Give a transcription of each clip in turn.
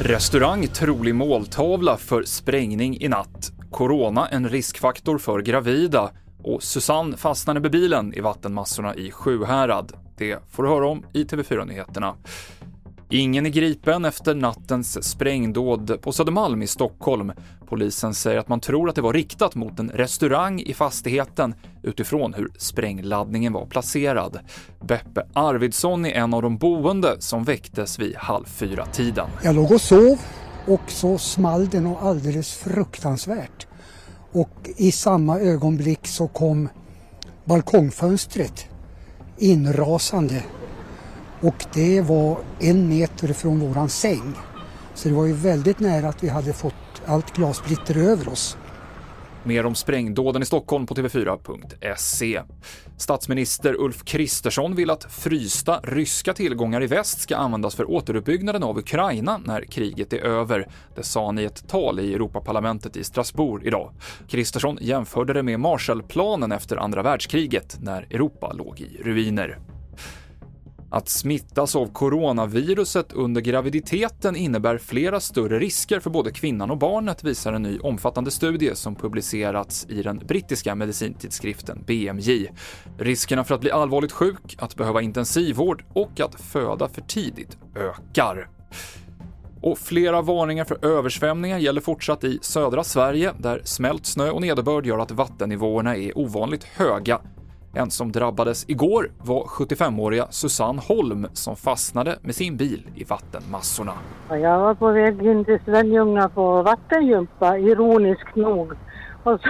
Restaurang trolig måltavla för sprängning i natt. Corona en riskfaktor för gravida och Susanne fastnade med bilen i vattenmassorna i Sjuhärad. Det får du höra om i TV4-nyheterna. Ingen är gripen efter nattens sprängdåd på Södermalm i Stockholm. Polisen säger att man tror att det var riktat mot en restaurang i fastigheten utifrån hur sprängladdningen var placerad. Beppe Arvidsson är en av de boende som väcktes vid halv fyra-tiden. Jag låg och sov och så small det något alldeles fruktansvärt. Och i samma ögonblick så kom balkongfönstret inrasande och det var en meter från våran säng. Så det var ju väldigt nära att vi hade fått allt glassplitter över oss. Mer om sprängdåden i Stockholm på tv4.se. Statsminister Ulf Kristersson vill att frysta ryska tillgångar i väst ska användas för återuppbyggnaden av Ukraina när kriget är över. Det sa han i ett tal i Europaparlamentet i Strasbourg idag. Kristersson jämförde det med Marshallplanen efter andra världskriget när Europa låg i ruiner. Att smittas av coronaviruset under graviditeten innebär flera större risker för både kvinnan och barnet, visar en ny omfattande studie som publicerats i den brittiska medicintidskriften BMJ. Riskerna för att bli allvarligt sjuk, att behöva intensivvård och att föda för tidigt ökar. Och flera varningar för översvämningar gäller fortsatt i södra Sverige, där smält snö och nederbörd gör att vattennivåerna är ovanligt höga. En som drabbades igår var 75-åriga Susanne Holm som fastnade med sin bil i vattenmassorna. Jag var på väg in till Svenljunga på vattengympa, ironiskt nog. Och så,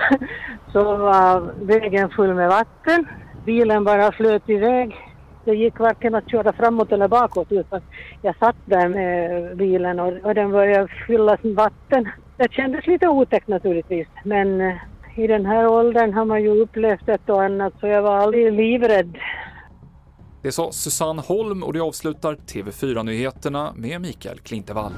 så var vägen full med vatten. Bilen bara flöt iväg. Det gick varken att köra framåt eller bakåt utan jag satt där med bilen och, och den började fyllas med vatten. Det kändes lite otäckt naturligtvis men eh, i den här åldern har man ju upplevt ett och annat så jag var aldrig livrädd. Det sa Susanne Holm och det avslutar TV4-nyheterna med Mikael Klintevall.